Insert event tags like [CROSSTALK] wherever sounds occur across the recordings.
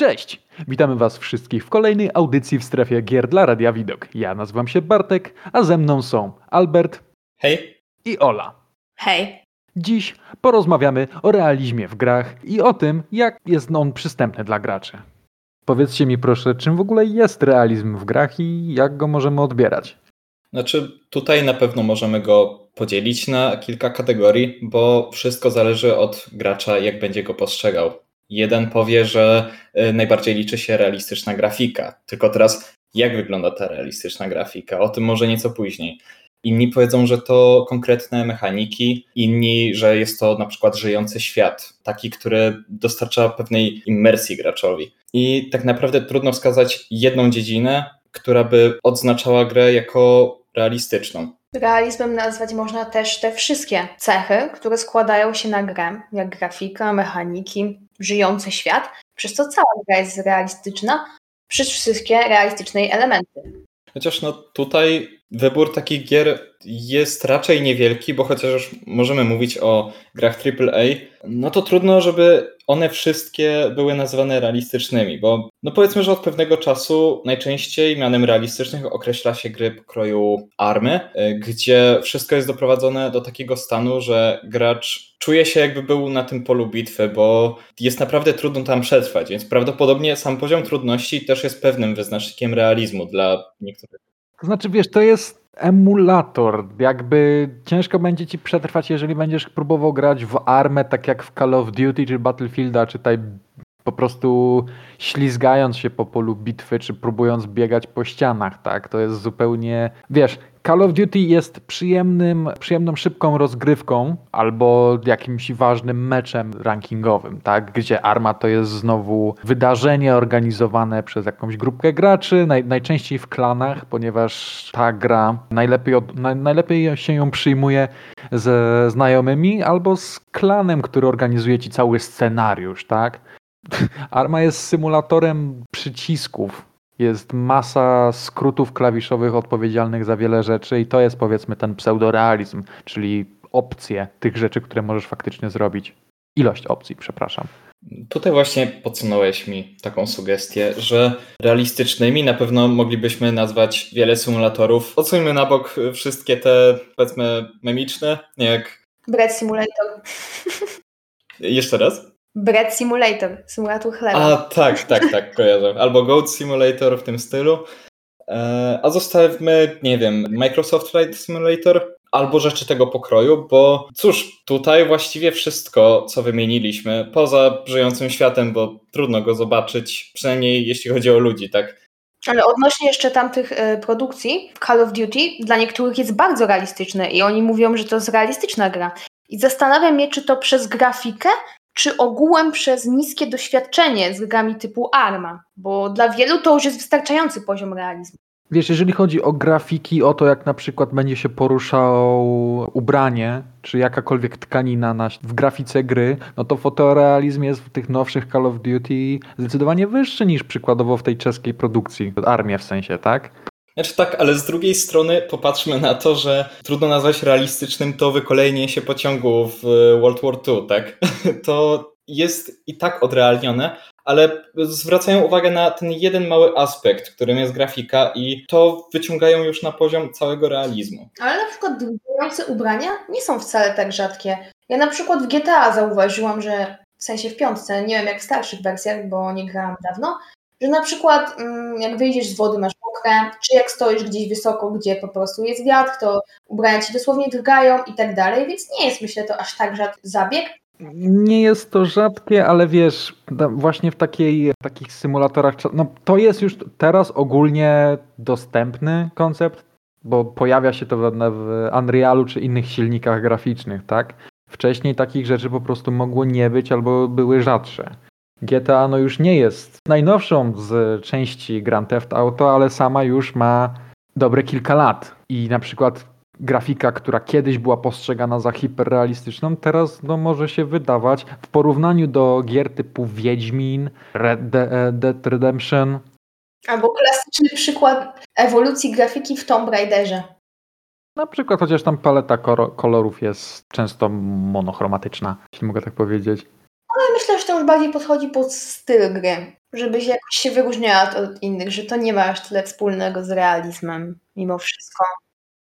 Cześć! Witamy Was wszystkich w kolejnej audycji w strefie gier dla Radia Widok. Ja nazywam się Bartek, a ze mną są Albert Hej. i Ola. Hej. Dziś porozmawiamy o realizmie w grach i o tym, jak jest on przystępny dla graczy. Powiedzcie mi proszę, czym w ogóle jest realizm w grach i jak go możemy odbierać? Znaczy, tutaj na pewno możemy go podzielić na kilka kategorii, bo wszystko zależy od gracza, jak będzie go postrzegał. Jeden powie, że y, najbardziej liczy się realistyczna grafika. Tylko teraz, jak wygląda ta realistyczna grafika? O tym może nieco później. Inni powiedzą, że to konkretne mechaniki, inni, że jest to na przykład żyjący świat, taki, który dostarcza pewnej imersji graczowi. I tak naprawdę trudno wskazać jedną dziedzinę, która by odznaczała grę jako realistyczną. Realizmem nazwać można też te wszystkie cechy, które składają się na grę, jak grafika, mechaniki, żyjący świat, przez co cała gra jest realistyczna, przez wszystkie realistyczne elementy. Chociaż no tutaj wybór takich gier jest raczej niewielki, bo chociaż już możemy mówić o grach AAA, no to trudno, żeby one wszystkie były nazywane realistycznymi, bo no powiedzmy, że od pewnego czasu najczęściej mianem realistycznych określa się gry pokroju army, y, gdzie wszystko jest doprowadzone do takiego stanu, że gracz czuje się jakby był na tym polu bitwy, bo jest naprawdę trudno tam przetrwać, więc prawdopodobnie sam poziom trudności też jest pewnym wyznacznikiem realizmu dla niektórych. To znaczy, wiesz, to jest emulator. Jakby ciężko będzie ci przetrwać, jeżeli będziesz próbował grać w armę, tak jak w Call of Duty czy Battlefielda, czy tutaj po prostu ślizgając się po polu bitwy, czy próbując biegać po ścianach, tak? To jest zupełnie, wiesz, Call of Duty jest przyjemnym, przyjemną, szybką rozgrywką albo jakimś ważnym meczem rankingowym, tak? gdzie arma to jest znowu wydarzenie organizowane przez jakąś grupkę graczy, naj, najczęściej w klanach, ponieważ ta gra najlepiej, od, naj, najlepiej się ją przyjmuje ze znajomymi albo z klanem, który organizuje ci cały scenariusz. tak? [LAUGHS] Arma jest symulatorem przycisków, jest masa skrótów klawiszowych odpowiedzialnych za wiele rzeczy i to jest powiedzmy ten pseudorealizm, czyli opcje tych rzeczy, które możesz faktycznie zrobić. Ilość opcji, przepraszam. Tutaj właśnie podsunąłeś mi taką sugestię, że realistycznymi na pewno moglibyśmy nazwać wiele symulatorów. Odsuńmy na bok wszystkie te, powiedzmy, memiczne, jak... Bread Simulator. Jeszcze raz? Bread Simulator, symulator chleba. A tak, tak, tak, kojarzę. Albo Goat Simulator w tym stylu. E, a zostawmy, nie wiem, Microsoft Flight Simulator albo rzeczy tego pokroju, bo cóż, tutaj właściwie wszystko, co wymieniliśmy, poza żyjącym światem, bo trudno go zobaczyć, przynajmniej jeśli chodzi o ludzi, tak? Ale odnośnie jeszcze tamtych y, produkcji, Call of Duty dla niektórych jest bardzo realistyczne i oni mówią, że to jest realistyczna gra. I zastanawiam się, czy to przez grafikę, czy ogółem przez niskie doświadczenie z grami typu Arma, bo dla wielu to już jest wystarczający poziom realizmu. Wiesz, jeżeli chodzi o grafiki, o to jak na przykład będzie się poruszał ubranie, czy jakakolwiek tkanina na, w grafice gry, no to fotorealizm jest w tych nowszych Call of Duty zdecydowanie wyższy niż przykładowo w tej czeskiej produkcji, armię w sensie, tak? Znaczy tak, ale z drugiej strony popatrzmy na to, że trudno nazwać realistycznym to wykolejenie się pociągu w World War II, tak? [LAUGHS] To jest i tak odrealnione, ale zwracają uwagę na ten jeden mały aspekt, którym jest grafika i to wyciągają już na poziom całego realizmu. Ale na przykład drgające ubrania nie są wcale tak rzadkie. Ja na przykład w GTA zauważyłam, że w sensie w piątce, nie wiem jak w starszych wersjach, bo nie grałam dawno, że na przykład mm, jak wyjdziesz z wody masz mokre, czy jak stoisz gdzieś wysoko, gdzie po prostu jest wiatr, to ubrania ci dosłownie drgają i tak dalej, więc nie jest myślę to aż tak rzadki zabieg. Nie jest to rzadkie, ale wiesz, właśnie w, takiej, takich symulatorach, no to jest już teraz ogólnie dostępny koncept, bo pojawia się to w, w Unrealu czy innych silnikach graficznych, tak? Wcześniej takich rzeczy po prostu mogło nie być albo były rzadsze. GTA no już nie jest najnowszą z części Grand Theft Auto, ale sama już ma dobre kilka lat. I na przykład grafika, która kiedyś była postrzegana za hiperrealistyczną, teraz no, może się wydawać w porównaniu do gier typu Wiedźmin, Red e, Dead Redemption. Albo klasyczny przykład ewolucji grafiki w Tomb Raiderze. Na przykład, chociaż tam paleta kolorów jest często monochromatyczna, jeśli mogę tak powiedzieć. Ale myślę, że to już bardziej podchodzi pod styl gry, żeby się jakoś się wyróżniała od innych, że to nie ma aż tyle wspólnego z realizmem mimo wszystko.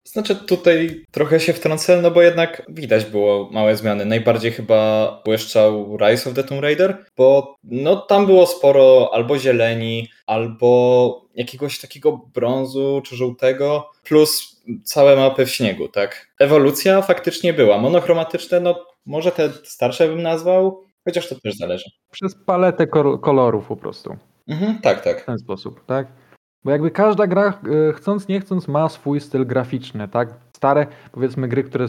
Znaczy tutaj trochę się wtrącę, no bo jednak widać było małe zmiany. Najbardziej chyba błyszczał Rise of the Tomb Raider, bo no tam było sporo albo zieleni, albo jakiegoś takiego brązu czy żółtego, plus całe mapy w śniegu, tak? Ewolucja faktycznie była. Monochromatyczne, no może te starsze bym nazwał, chociaż to też zależy. Przez paletę kolorów po prostu. Mhm, tak, tak. W ten sposób, tak? Bo jakby każda gra, e, chcąc nie chcąc, ma swój styl graficzny, tak? Stare, powiedzmy, gry, które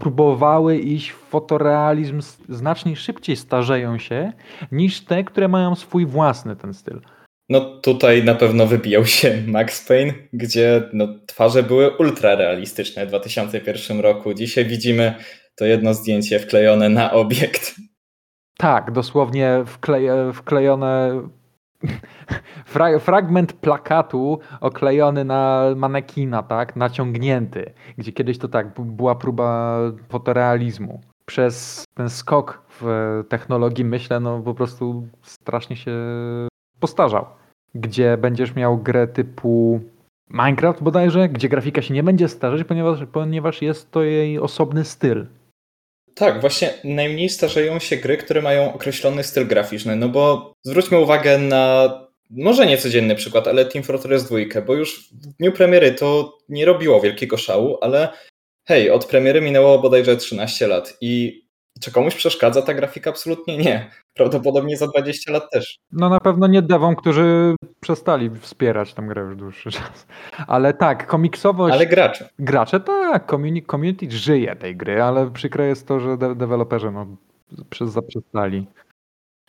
próbowały iść w fotorealizm, znacznie szybciej starzeją się niż te, które mają swój własny ten styl. No tutaj na pewno wybijał się Max Payne, gdzie no, twarze były ultra realistyczne w 2001 roku. Dzisiaj widzimy to jedno zdjęcie wklejone na obiekt. Tak, dosłownie wkleje, wklejone [LAUGHS] Fra fragment plakatu oklejony na manekina, tak, naciągnięty, gdzie kiedyś to tak, była próba fotorealizmu. Przez ten skok w technologii, myślę, no po prostu strasznie się postarzał. Gdzie będziesz miał grę typu Minecraft bodajże, gdzie grafika się nie będzie starzeć, ponieważ, ponieważ jest to jej osobny styl. Tak, właśnie najmniej starzeją się gry, które mają określony styl graficzny, no bo zwróćmy uwagę na może nie codzienny przykład, ale Team Fortress 2, bo już w dniu premiery to nie robiło wielkiego szału, ale hej, od premiery minęło bodajże 13 lat i czy komuś przeszkadza ta grafika? Absolutnie nie. Prawdopodobnie za 20 lat też. No na pewno nie dewom, którzy przestali wspierać tę grę już dłuższy [LAUGHS] czas. Ale tak, komiksowość... Ale gracze. Gracze tak, community, community żyje tej gry, ale przykre jest to, że de deweloperzy no, przez, zaprzestali.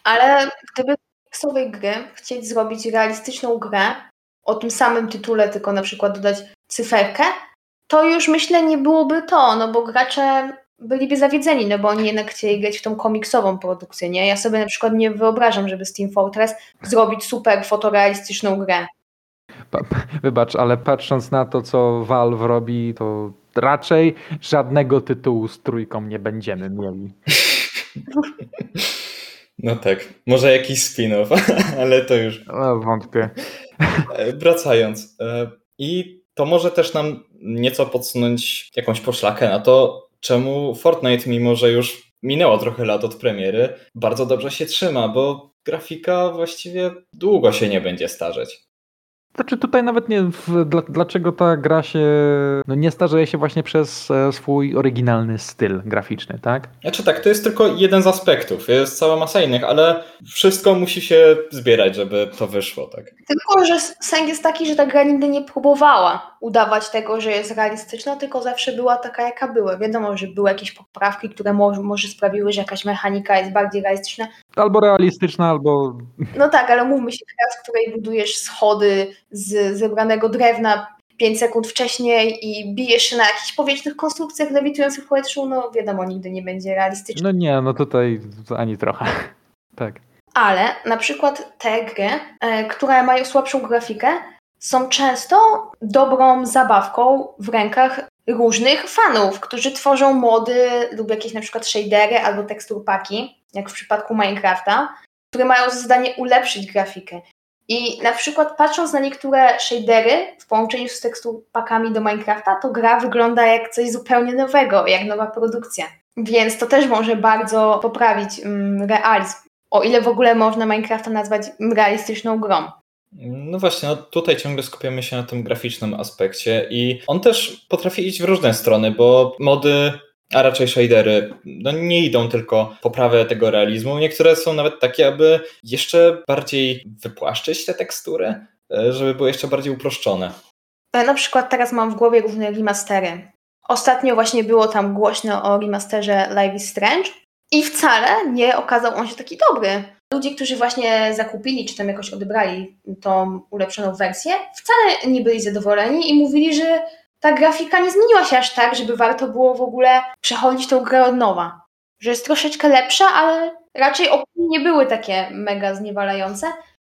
Ale gdyby komiksowej gry chcieć zrobić realistyczną grę o tym samym tytule, tylko na przykład dodać cyferkę, to już myślę nie byłoby to, no bo gracze byliby zawiedzeni, no bo oni jednak chcieli grać w tą komiksową produkcję, nie? Ja sobie na przykład nie wyobrażam, żeby z Team Fortress zrobić super fotorealistyczną grę. Wybacz, ale patrząc na to, co Valve robi, to raczej żadnego tytułu z trójką nie będziemy mieli. [LAUGHS] No tak, może jakiś spin-off, [LAUGHS] ale to już. No, wątpię. E, wracając. E, I to może też nam nieco podsunąć jakąś poszlakę na to, czemu Fortnite, mimo że już minęło trochę lat od premiery, bardzo dobrze się trzyma, bo grafika właściwie długo się nie będzie starzeć. Znaczy tutaj nawet nie, w, dla, dlaczego ta gra się no nie starzeje się właśnie przez e, swój oryginalny styl graficzny, tak? Znaczy tak, to jest tylko jeden z aspektów, jest cała masa innych, ale wszystko musi się zbierać, żeby to wyszło, tak? Tylko, że sęk jest taki, że ta gra nigdy nie próbowała udawać tego, że jest realistyczna, tylko zawsze była taka, jaka była. Wiadomo, że były jakieś poprawki, które może, może sprawiły, że jakaś mechanika jest bardziej realistyczna. Albo realistyczna, albo... No tak, ale mówmy się, gra, w której budujesz schody, z zebranego drewna 5 sekund wcześniej i bijesz się na jakichś powietrznych konstrukcjach lewitujących w powietrzu, no wiadomo, nigdy nie będzie realistyczne. No nie, no tutaj ani trochę. [LAUGHS] tak. Ale na przykład te gry, e, które mają słabszą grafikę, są często dobrą zabawką w rękach różnych fanów, którzy tworzą mody lub jakieś na przykład shadery albo teksturpaki, jak w przypadku Minecrafta, które mają za zadanie ulepszyć grafikę. I na przykład patrząc na niektóre shadery w połączeniu z teksturpakami do Minecrafta, to gra wygląda jak coś zupełnie nowego, jak nowa produkcja. Więc to też może bardzo poprawić mm, realizm. O ile w ogóle można Minecrafta nazwać realistyczną grą. No właśnie, no tutaj ciągle skupiamy się na tym graficznym aspekcie i on też potrafi iść w różne strony, bo mody a raczej shadery no nie idą tylko poprawę tego realizmu. Niektóre są nawet takie, aby jeszcze bardziej wypłaszczyć te tekstury, e, żeby były jeszcze bardziej uproszczone. Ja na przykład teraz mam w głowie różne remastery. Ostatnio właśnie było tam głośno o remasterze Life is Strange i wcale nie okazał on się taki dobry. Ludzie, którzy właśnie zakupili, czy tam jakoś odebrali tą ulepszoną wersję, wcale nie byli zadowoleni i mówili, że ta grafika nie zmieniła się aż tak, żeby warto było w ogóle przechodzić tą grę od nowa. Że jest troszeczkę lepsza, ale raczej opinie nie były takie mega zniewalające,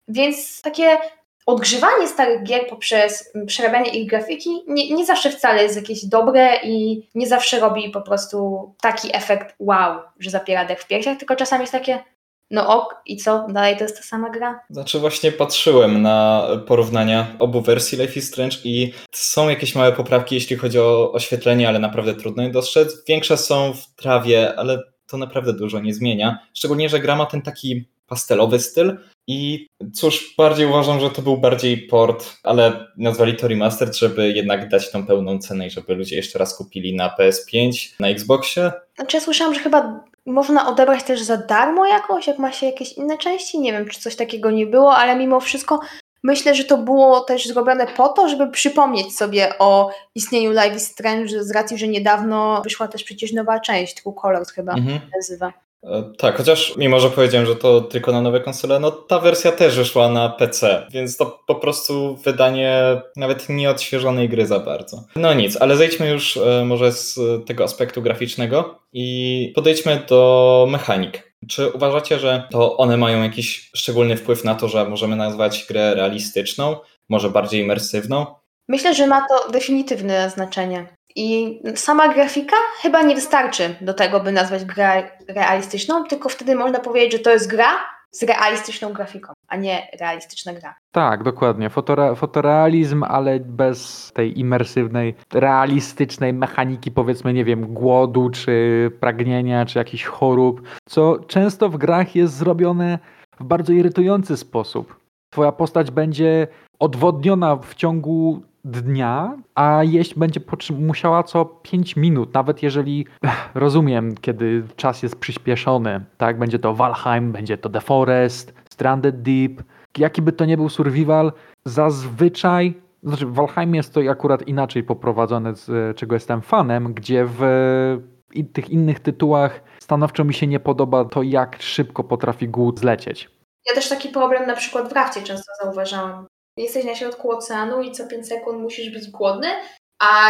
więc takie odgrzewanie starych gier poprzez przerabianie ich grafiki nie, nie zawsze wcale jest jakieś dobre i nie zawsze robi po prostu taki efekt wow, że zapiera dech w piersiach, tylko czasami jest takie no ok, i co? Dalej to jest ta sama gra? Znaczy właśnie patrzyłem na porównania obu wersji Life is Strange i są jakieś małe poprawki, jeśli chodzi o oświetlenie, ale naprawdę trudno je dostrzec. Większe są w trawie, ale to naprawdę dużo nie zmienia. Szczególnie, że gra ma ten taki pastelowy styl, i cóż, bardziej uważam, że to był bardziej port, ale nazwali to remastered, żeby jednak dać tą pełną cenę i żeby ludzie jeszcze raz kupili na PS5, na Xboxie. Znaczy ja słyszałam, że chyba można odebrać też za darmo jakoś, jak ma się jakieś inne części. Nie wiem, czy coś takiego nie było, ale mimo wszystko myślę, że to było też zrobione po to, żeby przypomnieć sobie o istnieniu Live is Strange z racji, że niedawno wyszła też przecież nowa część, True Colors chyba mhm. nazywa. E, tak, chociaż mimo, że powiedziałem, że to tylko na nowe konsole, no ta wersja też wyszła na PC, więc to po prostu wydanie nawet nie odświeżonej gry za bardzo. No nic, ale zejdźmy już e, może z tego aspektu graficznego i podejdźmy do mechanik. Czy uważacie, że to one mają jakiś szczególny wpływ na to, że możemy nazwać grę realistyczną, może bardziej imersywną? Myślę, że ma to definitywne znaczenie. I sama grafika chyba nie wystarczy do tego, by nazwać grę realistyczną, tylko wtedy można powiedzieć, że to jest gra z realistyczną grafiką, a nie realistyczna gra. Tak, dokładnie. Fotora fotorealizm, ale bez tej imersywnej, realistycznej mechaniki, powiedzmy, nie wiem, głodu, czy pragnienia, czy jakichś chorób, co często w grach jest zrobione w bardzo irytujący sposób. Twoja postać będzie odwodniona w ciągu dnia, a jeść będzie musiała co 5 minut, nawet jeżeli rozumiem, kiedy czas jest przyspieszony, tak? Będzie to Valheim, będzie to The Forest, Stranded Deep, jaki by to nie był survival, zazwyczaj znaczy w Valheim jest to akurat inaczej poprowadzone, z czego jestem fanem, gdzie w tych innych tytułach stanowczo mi się nie podoba to, jak szybko potrafi głód zlecieć. Ja też taki problem na przykład w Rafcie często zauważałam jesteś na środku oceanu i co 5 sekund musisz być głodny, a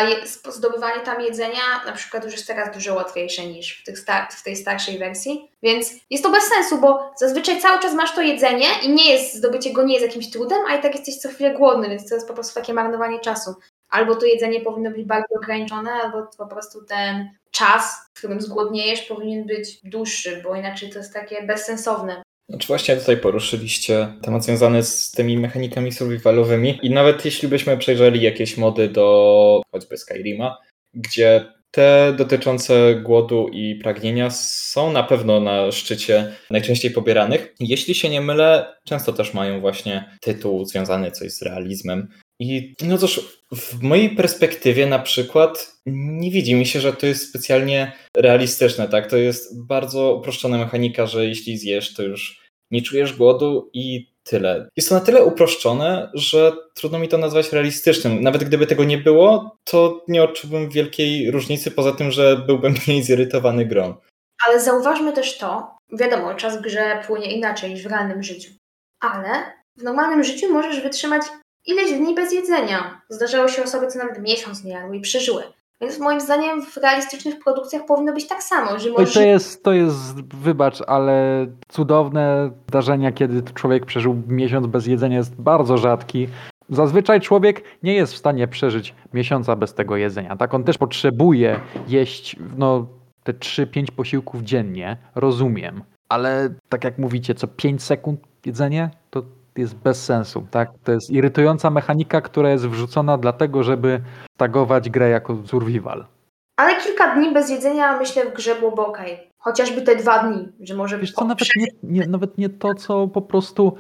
zdobywanie tam jedzenia na przykład już jest teraz dużo łatwiejsze niż w, tych w tej starszej wersji, więc jest to bez sensu, bo zazwyczaj cały czas masz to jedzenie i nie jest, zdobycie go nie jest jakimś trudem, a i tak jesteś co chwilę głodny, więc to jest po prostu takie marnowanie czasu. Albo to jedzenie powinno być bardzo ograniczone, albo po prostu ten czas, w którym zgłodniejesz, powinien być dłuższy, bo inaczej to jest takie bezsensowne. Znaczy właśnie tutaj poruszyliście temat związany z tymi mechanikami survivalowymi i nawet jeśli byśmy przejrzeli jakieś mody do choćby Skyrima, gdzie te dotyczące głodu i pragnienia są na pewno na szczycie najczęściej pobieranych. Jeśli się nie mylę, często też mają właśnie tytuł związany coś z realizmem. I no cóż, w mojej perspektywie na przykład nie widzi mi się, że to jest specjalnie realistyczne, tak? To jest bardzo uproszczona mechanika, że jeśli zjesz, to już nie czujesz głodu i tyle. Jest to na tyle uproszczone, że trudno mi to nazwać realistycznym. Nawet gdyby tego nie było, to nie odczułbym wielkiej różnicy, poza tym, że byłbym [LAUGHS] mniej zirytowany grą. Ale zauważmy też to, wiadomo, czas w grze płynie inaczej niż w realnym życiu, ale w normalnym życiu możesz wytrzymać ileś dni bez jedzenia. Zdarzało się osoby, co nawet miesiąc nie jadły i przeżyły. Więc moim zdaniem w realistycznych produkcjach powinno być tak samo, że możesz... To jest, to jest, wybacz, ale cudowne zdarzenia, kiedy człowiek przeżył miesiąc bez jedzenia jest bardzo rzadki. Zazwyczaj człowiek nie jest w stanie przeżyć miesiąca bez tego jedzenia. Tak, on też potrzebuje jeść no, te 3-5 posiłków dziennie, rozumiem. Ale tak jak mówicie, co 5 sekund jedzenie, to jest bez sensu. Tak? To jest irytująca mechanika, która jest wrzucona dlatego, żeby tagować grę jako survival. Ale kilka dni bez jedzenia myślę w grze byłoby. Chociażby te dwa dni, że może Wiesz co, nawet nie, nie, nawet nie to, co po prostu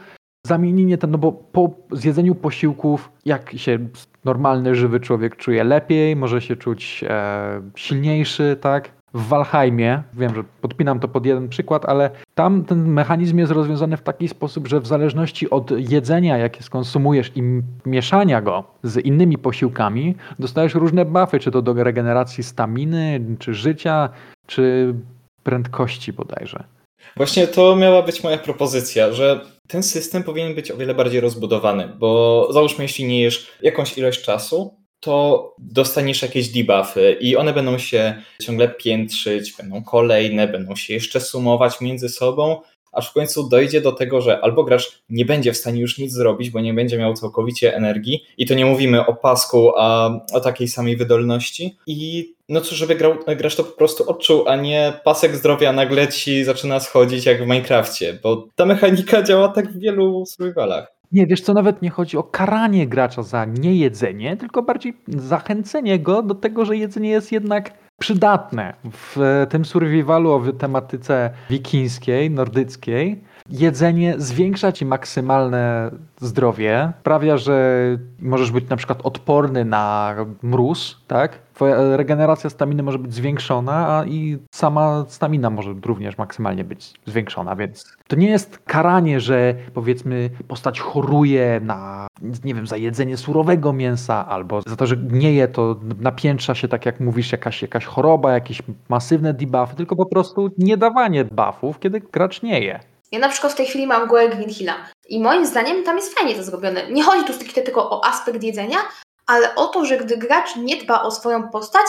zamienienie ten, no bo po zjedzeniu posiłków, jak się normalny, żywy człowiek czuje lepiej, może się czuć e, silniejszy, tak? W Walheimie, wiem, że podpinam to pod jeden przykład, ale tam ten mechanizm jest rozwiązany w taki sposób, że w zależności od jedzenia, jakie skonsumujesz i mieszania go z innymi posiłkami, dostajesz różne buffy, czy to do regeneracji staminy, czy życia, czy prędkości bodajże. Właśnie to miała być moja propozycja, że ten system powinien być o wiele bardziej rozbudowany, bo załóżmy, jeśli nie jesz jakąś ilość czasu, to dostaniesz jakieś debuffy i one będą się ciągle piętrzyć, będą kolejne, będą się jeszcze sumować między sobą, aż w końcu dojdzie do tego, że albo gracz nie będzie w stanie już nic zrobić, bo nie będzie miał całkowicie energii i to nie mówimy o pasku, a o takiej samej wydolności i no cóż, żeby grał, to po prostu odczuł, a nie pasek zdrowia nagle ci zaczyna schodzić jak w Minecrafcie, bo ta mechanika działa tak w wielu survivalach. Nie, wiesz co, nawet nie chodzi o karanie gracza za niejedzenie, tylko bardziej zachęcenie go do tego, że jedzenie jest jednak przydatne. W tym survivalu o tematyce wikińskiej, nordyckiej, jedzenie zwiększa ci maksymalne zdrowie, sprawia, że możesz być na przykład odporny na mróz, tak? Twoja regeneracja staminy może być zwiększona, a i sama stamina może również maksymalnie być zwiększona, więc to nie jest karanie, że powiedzmy postać choruje na, nie wiem, za jedzenie surowego mięsa albo za to, że gnieje, to napiętrza się, tak jak mówisz, jakaś, jakaś choroba, jakieś masywne debuffy, tylko po prostu nie dawanie buffów, kiedy gracz nie je. Ja na przykład w tej chwili mam gołę Green Hilla i moim zdaniem tam jest fajnie to zrobione. Nie chodzi tu stricte tylko o aspekt jedzenia, ale o to, że gdy gracz nie dba o swoją postać,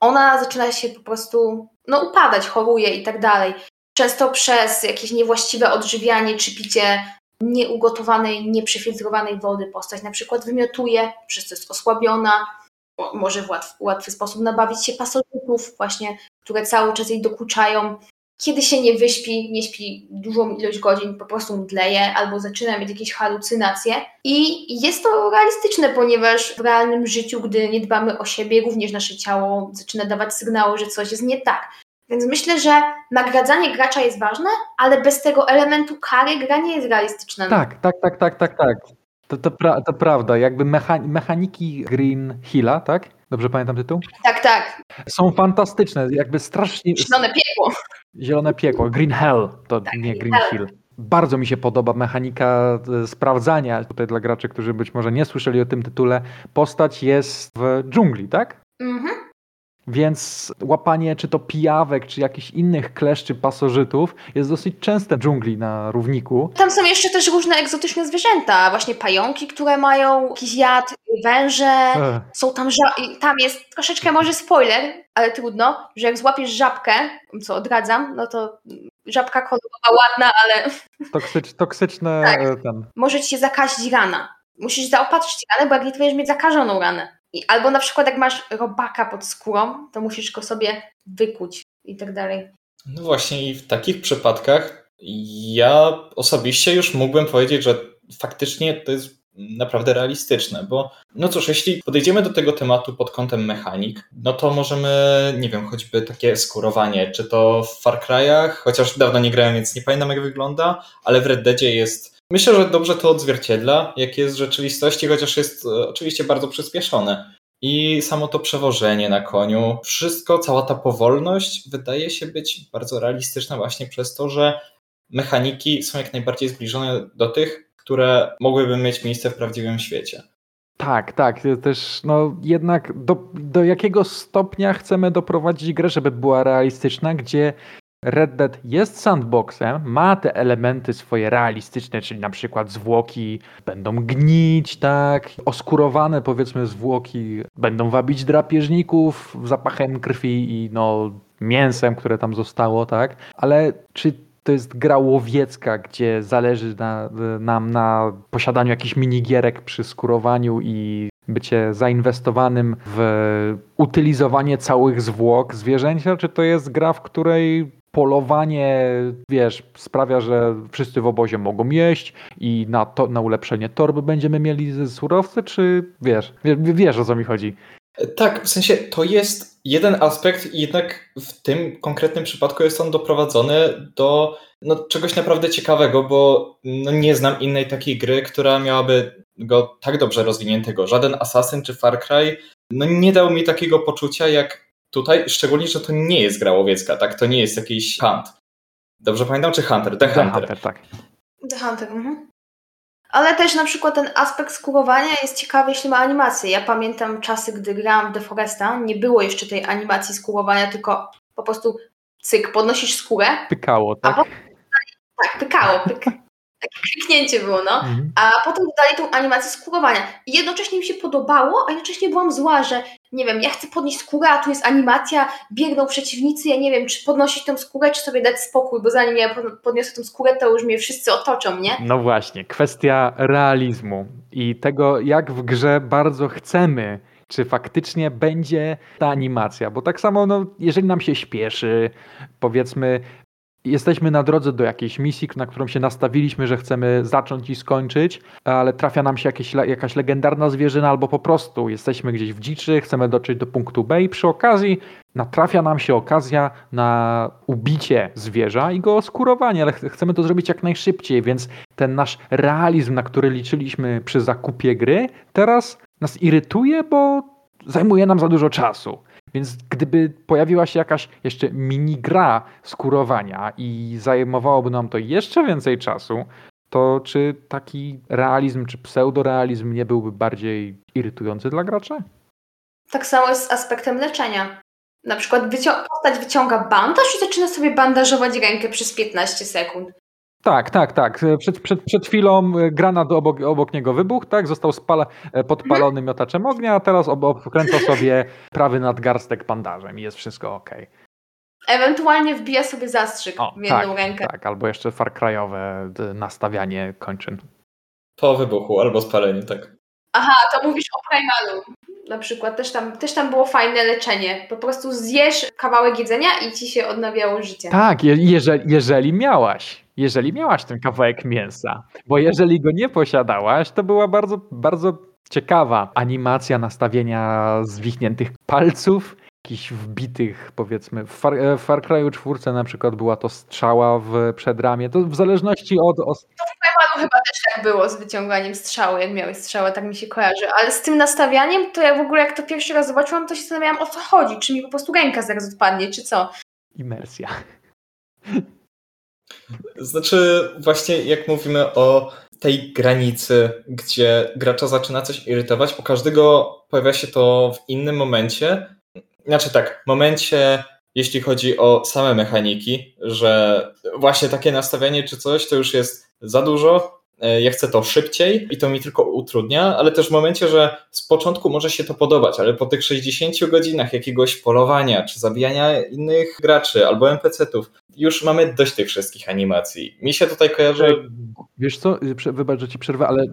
ona zaczyna się po prostu no, upadać, choruje i tak dalej. Często przez jakieś niewłaściwe odżywianie czy picie nieugotowanej, nieprzefiltrowanej wody postać na przykład wymiotuje, przez co jest osłabiona, może w łatwy, łatwy sposób nabawić się pasożytów właśnie, które cały czas jej dokuczają kiedy się nie wyśpi, nie śpi dużą ilość godzin, po prostu mdleje albo zaczyna mieć jakieś halucynacje. I jest to realistyczne, ponieważ w realnym życiu, gdy nie dbamy o siebie, również nasze ciało zaczyna dawać sygnały, że coś jest nie tak. Więc myślę, że nagradzanie gracza jest ważne, ale bez tego elementu kary gra nie jest realistyczna. Tak, tak, tak, tak, tak, tak. To, to, pra to prawda. Jakby mechaniki Green Hilla, tak? Dobrze pamiętam tytuł? Tak, tak. Są fantastyczne, jakby strasznie... Zielone piekło. Zielone piekło, Green Hell, to tak, nie Green. Hill. Bardzo mi się podoba mechanika e, sprawdzania, tutaj dla graczy, którzy być może nie słyszeli o tym tytule, postać jest w dżungli, tak? Mhm. Więc łapanie czy to pijawek, czy jakichś innych kleszczy pasożytów jest dosyć częste w dżungli na równiku. Tam są jeszcze też różne egzotyczne zwierzęta, właśnie pająki, które mają jakiś jad, węże, Ech. są tam ża- tam jest troszeczkę może spoiler, ale trudno, że jak złapiesz żabkę, co odradzam, no to żabka kolorowa ładna, ale... [LAUGHS] Toksycz, toksyczne tak. Ten. Może ci się zakazić rana. Musisz zaopatrzyć ranę, bo jak nie, to będziesz mieć zakażoną ranę. Albo na przykład jak masz robaka pod skórą, to musisz go sobie wykuć i tak dalej. No właśnie i w takich przypadkach ja osobiście już mógłbym powiedzieć, że faktycznie to jest naprawdę realistyczne, bo no cóż, jeśli podejdziemy do tego tematu pod kątem mechanik, no to możemy, nie wiem, choćby takie skurowanie, czy to w Far Cry'ach, chociaż dawno nie grałem, więc nie pamiętam jak wygląda, ale w Red Deadzie jest Myślę, że dobrze to odzwierciedla, jak jest w rzeczywistości, chociaż jest e, oczywiście bardzo przyspieszone. I samo to przewożenie na koniu, wszystko, cała ta powolność wydaje się być bardzo realistyczna właśnie przez to, że mechaniki są jak najbardziej zbliżone do tych, które mogłyby mieć miejsce w prawdziwym świecie. Tak, tak. Też no, jednak do, do jakiego stopnia chcemy doprowadzić grę, żeby była realistyczna, gdzie Red Dead jest sandboxem, ma te elementy swoje realistyczne, czyli na przykład zwłoki będą gnić, tak, oskurowane powiedzmy zwłoki będą wabić drapieżników zapachem krwi i no mięsem, które tam zostało, tak, ale czy to jest gra łowiecka, gdzie zależy na, nam na posiadaniu jakichś minigierek przy skurowaniu i bycie zainwestowanym w utylizowanie całych zwłok zwierzęcia, czy to jest gra, w której polowanie, wiesz, sprawia, że wszyscy w obozie mogą jeść i na, to, na ulepszenie torby będziemy mieli surowce, czy wiesz, wiesz, wiesz o co mi chodzi? Tak, w sensie to jest jeden aspekt, jednak w tym konkretnym przypadku jest on doprowadzony do no, czegoś naprawdę ciekawego, bo no, nie znam innej takiej gry, która miałaby go tak dobrze rozwiniętego. Żaden Assassin czy Far Cry no, nie dał mi takiego poczucia jak Tutaj szczególnie, że to nie jest gra łowiecka, tak? To nie jest jakiś hunt. Dobrze pamiętam, czy Hunter? The, The Hunter. Hunter. tak. The Hunter, mhm. Ale też na przykład ten aspekt skurowania jest ciekawy, jeśli ma animację. Ja pamiętam czasy, gdy grałam w The Foresta, nie było jeszcze tej animacji skurowania, tylko po prostu cyk, podnosisz skórę. Pykało, tak? tak, pykało, pyk. [LAUGHS] takie kliknięcie było, no. Mhm. A potem dodali tą animację skórowania. I jednocześnie mi się podobało, a jednocześnie byłam zła, że nie wiem, ja chcę podnieść skórę, a tu jest animacja, biegną przeciwnicy, ja nie wiem, czy podnosić tę skórę, czy sobie dać spokój, bo zanim ja podniosę tę skórę, to już mnie wszyscy otoczą, nie? No właśnie, kwestia realizmu i tego, jak w grze bardzo chcemy czy faktycznie będzie ta animacja, bo tak samo, no, jeżeli nam się śpieszy, powiedzmy, jesteśmy na drodze do jakiejś misji, na którą się nastawiliśmy, że chcemy zacząć i skończyć, ale trafia nam się jakieś, jakaś legendarna zwierzyna, albo po prostu jesteśmy gdzieś w dziczy, chcemy dotrzeć do punktu B i przy okazji natrafia nam się okazja na ubicie zwierza i go oskurowanie, ale chcemy to zrobić jak najszybciej, więc ten nasz realizm, na który liczyliśmy przy zakupie gry, teraz nas irytuje, bo zajmuje nam za dużo czasu. Więc gdyby pojawiła się jakaś jeszcze mini gra skurowania i zajmowałoby nam to jeszcze więcej czasu, to czy taki realizm, czy pseudorealizm nie byłby bardziej irytujący dla graczy? Tak samo jest z aspektem leczenia. Na przykład wycią- postać wyciąga bandaż i zaczyna sobie bandażować rękę przez 15 sekund. Tak, tak, tak. Przed, przed, przed chwilą e, granat obok, obok niego wybuchł, tak? Został spala, e, podpalony mhm. miotaczem ognia, a teraz wkręca sobie [LAUGHS] prawy nadgarstek bandażem i jest wszystko ok. Ewentualnie wbija sobie zastrzyk o, w jedną tak, rękę. Tak, albo jeszcze Far Cry'owe nastawianie kończyn. Po wybuchu albo spaleniu, tak. Aha, to mówisz o Primalu. Na przykład też tam, też tam było fajne leczenie. Po prostu zjesz kawałek jedzenia i ci się odnawiało życie. Tak, je, jeżeli, jeżeli miałaś jeżeli miałaś ten kawałek mięsa, bo jeżeli go nie posiadałaś, to była bardzo, bardzo ciekawa animacja nastawienia zwichniętych palców, jakichś wbitych, powiedzmy, w Far, e, w Far Cry'u 4 na przykład była to strzała w przedramię, to w zależności od... To w Primalu chyba też tak było z wyciąganiem strzały, jak miałeś strzałę, tak mi się kojarzy, ale z tym nastawianiem, to ja w ogóle jak to pierwszy raz zobaczyłam, to się zastanawiałam o co chodzi, czy mi po prostu ręka zaraz odpadnie, czy co. Imersja. Znaczy, właśnie jak mówimy o tej granicy, gdzie gracza zaczyna coś irytować, u każdego pojawia się to w innym momencie. Znaczy tak, momencie, jeśli chodzi o same mechaniki, że właśnie takie nastawienie czy coś to już jest za dużo, ja chcę to szybciej i to mi tylko utrudnia, ale też w momencie, że z początku może się to podobać, ale po tych 60 godzinach jakiegoś polowania czy zabijania innych graczy albo NPC-ów, już mamy dość tych wszystkich animacji. Mi się tutaj kojarzy. Wiesz co, wybacz, że ci przerwę, ale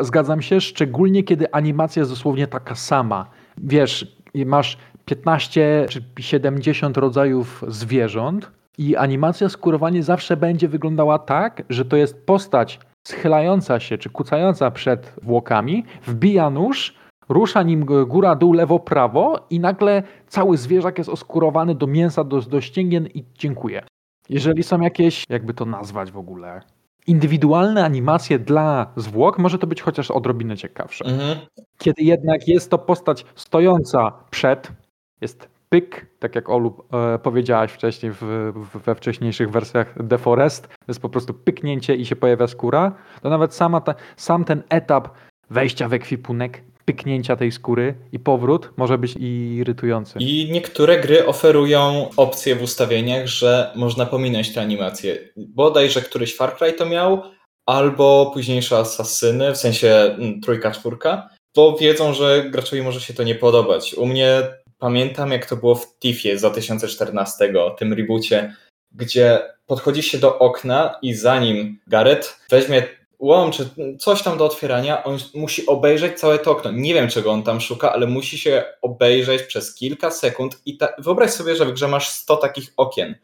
zgadzam się, szczególnie kiedy animacja jest dosłownie taka sama. Wiesz, masz 15 czy 70 rodzajów zwierząt i animacja skurowanie zawsze będzie wyglądała tak, że to jest postać schylająca się czy kucająca przed włokami, wbija nóż, rusza nim góra, dół, lewo, prawo i nagle cały zwierzak jest oskurowany do mięsa, do, do ścięgien i dziękuję. Jeżeli są jakieś, jakby to nazwać w ogóle, indywidualne animacje dla zwłok, może to być chociaż odrobinę ciekawsze. Mhm. Kiedy jednak jest to postać stojąca przed, jest pyk, tak jak Olu e, powiedziałaś wcześniej w, w, we wcześniejszych wersjach The Forest, to jest po prostu pyknięcie i się pojawia skóra, to nawet sama ta, sam ten etap wejścia w ekwipunek, pyknięcia tej skóry i powrót może być irytujący. I niektóre gry oferują opcję w ustawieniach, że można pominąć te animacje. Bodajże któryś Far Cry to miał, albo późniejsze Asasyny, w sensie mm, trójka, czwórka, bo wiedzą, że graczowi może się to nie podobać. U mnie pamiętam jak to było w Tiffie z 2014, tym reboocie, gdzie podchodzi się do okna i zanim Gareth weźmie łom czy coś tam do otwierania, on musi obejrzeć całe to okno. Nie wiem, czego on tam szuka, ale musi się obejrzeć przez kilka sekund i ta... wyobraź sobie, że w grze masz 100 takich okien.